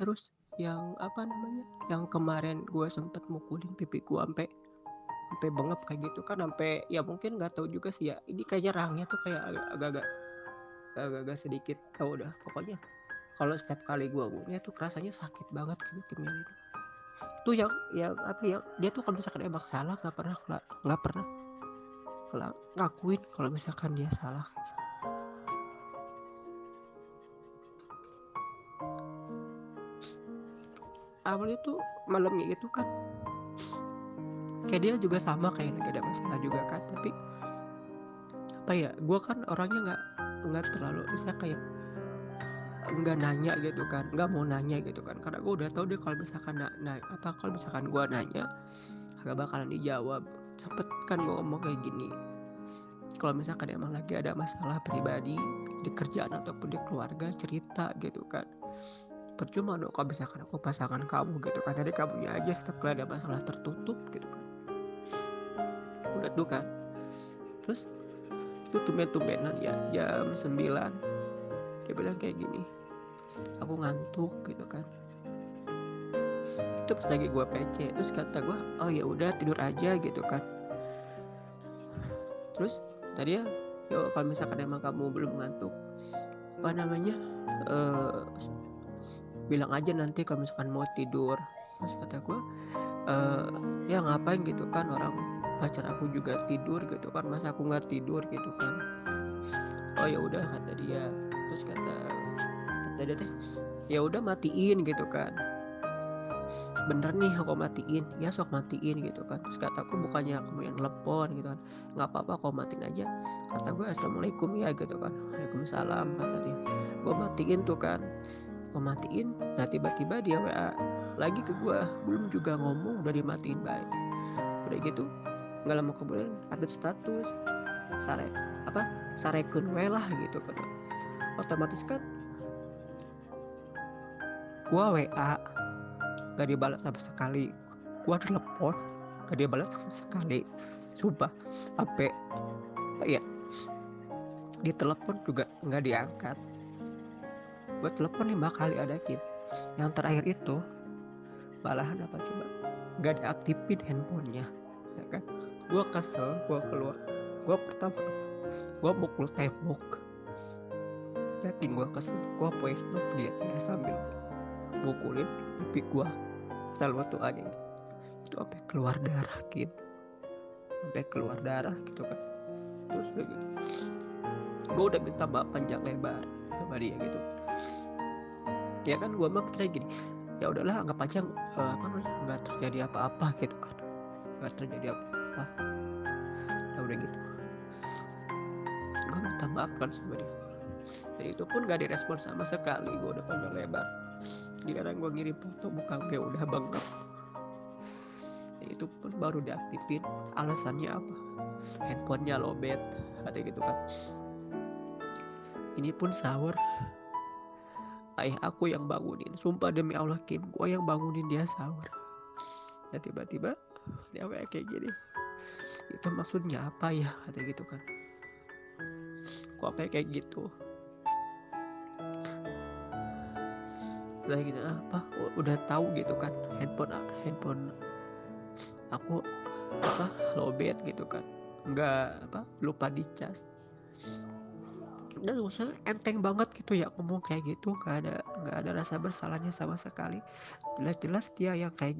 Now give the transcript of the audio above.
terus yang apa namanya yang kemarin gue sempet mukulin pipi gue sampai sampai bengep kayak gitu kan sampai ya mungkin nggak tahu juga sih ya. Ini kayaknya rahangnya tuh kayak agak-agak agak-agak sedikit tau udah pokoknya. Kalau setiap kali gue ngomongnya tuh rasanya sakit banget gitu kemilin tuh yang yang apa ya dia tuh kalau misalkan emang salah nggak pernah nggak pernah ngakuin kalau misalkan dia salah awalnya tuh malamnya itu kan. Kayak dia juga sama kayak lagi ada masalah juga kan tapi apa ya gue kan orangnya nggak nggak terlalu bisa kayak nggak nanya gitu kan nggak mau nanya gitu kan. Karena gue udah tahu deh kalau misalkan na, na apa kalau misalkan gue nanya gak bakalan dijawab. Sempet kan gue ngomong kayak gini kalau misalkan emang lagi ada masalah pribadi di kerjaan ataupun di keluarga cerita gitu kan percuma dong kalau misalkan aku pasangan kamu gitu kan? Dari kamunya aja setiap kali ada masalah tertutup gitu kan. Udah tuh kan? Terus itu tumben-tumbenan ya jam 9 dia bilang kayak gini aku ngantuk gitu kan. Itu pas lagi gue PC terus kata gue oh ya udah tidur aja gitu kan. Terus tadi ya kalau misalkan emang kamu belum ngantuk apa namanya uh, bilang aja nanti kalau misalkan mau tidur. Terus kata gue uh, ya ngapain gitu kan orang pacar aku juga tidur gitu kan masa aku nggak tidur gitu kan? Oh ya udah kata dia. Terus kata kata dia teh ya udah matiin gitu kan. Bener nih aku matiin. Ya sok matiin gitu kan. Terus kata aku bukannya kamu yang telepon gitu kan. Nggak apa-apa kau matiin aja. Kata gue assalamualaikum ya gitu kan. Waalaikumsalam kata dia. Gue matiin tuh kan gue matiin nah tiba-tiba dia wa lagi ke gue belum juga ngomong udah dimatiin baik. Udah gitu nggak lama kemudian ada status sare apa sarekun lah gitu kan. Otomatis kan gua WA gak dibalas sama sekali. Gua telepon gak dibalas sama sekali. Sumpah apa apa ya? Di telepon juga nggak diangkat gue telepon lima kali ada Kim. Yang terakhir itu malahan apa coba? Nggak diaktifin handphonenya ya kan? Gue kesel gue keluar. Gue pertama gue mukul tembok. Yakin gue kesel? Gue voice note dia ya sambil mukulin pipi gue selalu tuh aja itu sampai keluar darah gitu sampai keluar darah gitu kan. Terus udah gitu. Gue udah minta maaf panjang lebar sama dia gitu ya kan gue mah pikirnya gini ya udahlah anggap aja uh, apa namanya nggak terjadi apa-apa gitu kan. Nggak terjadi apa-apa. Ya udah gitu. Gue minta maaf kan sama dia. Dan itu pun gak direspon sama sekali gue udah panjang lebar. Sekarang gue ngirim foto muka gue udah bengkak. Dan itu pun baru diaktifin alasannya apa? Handphonenya lobet hati gitu kan. Ini pun sahur ayah aku yang bangunin. Sumpah demi Allah Kim gue yang bangunin dia sahur. Dan tiba-tiba dia kayak gini. Itu maksudnya apa ya? Kata gitu kan. Kok apa kayak gitu? Udah gitu apa? Udah tahu gitu kan handphone handphone aku apa lobet gitu kan. Nggak apa lupa dicas dan maksudnya enteng banget gitu ya ngomong kayak gitu. Nggak ada nggak ada rasa bersalahnya sama sekali. Jelas-jelas dia yang kayak gitu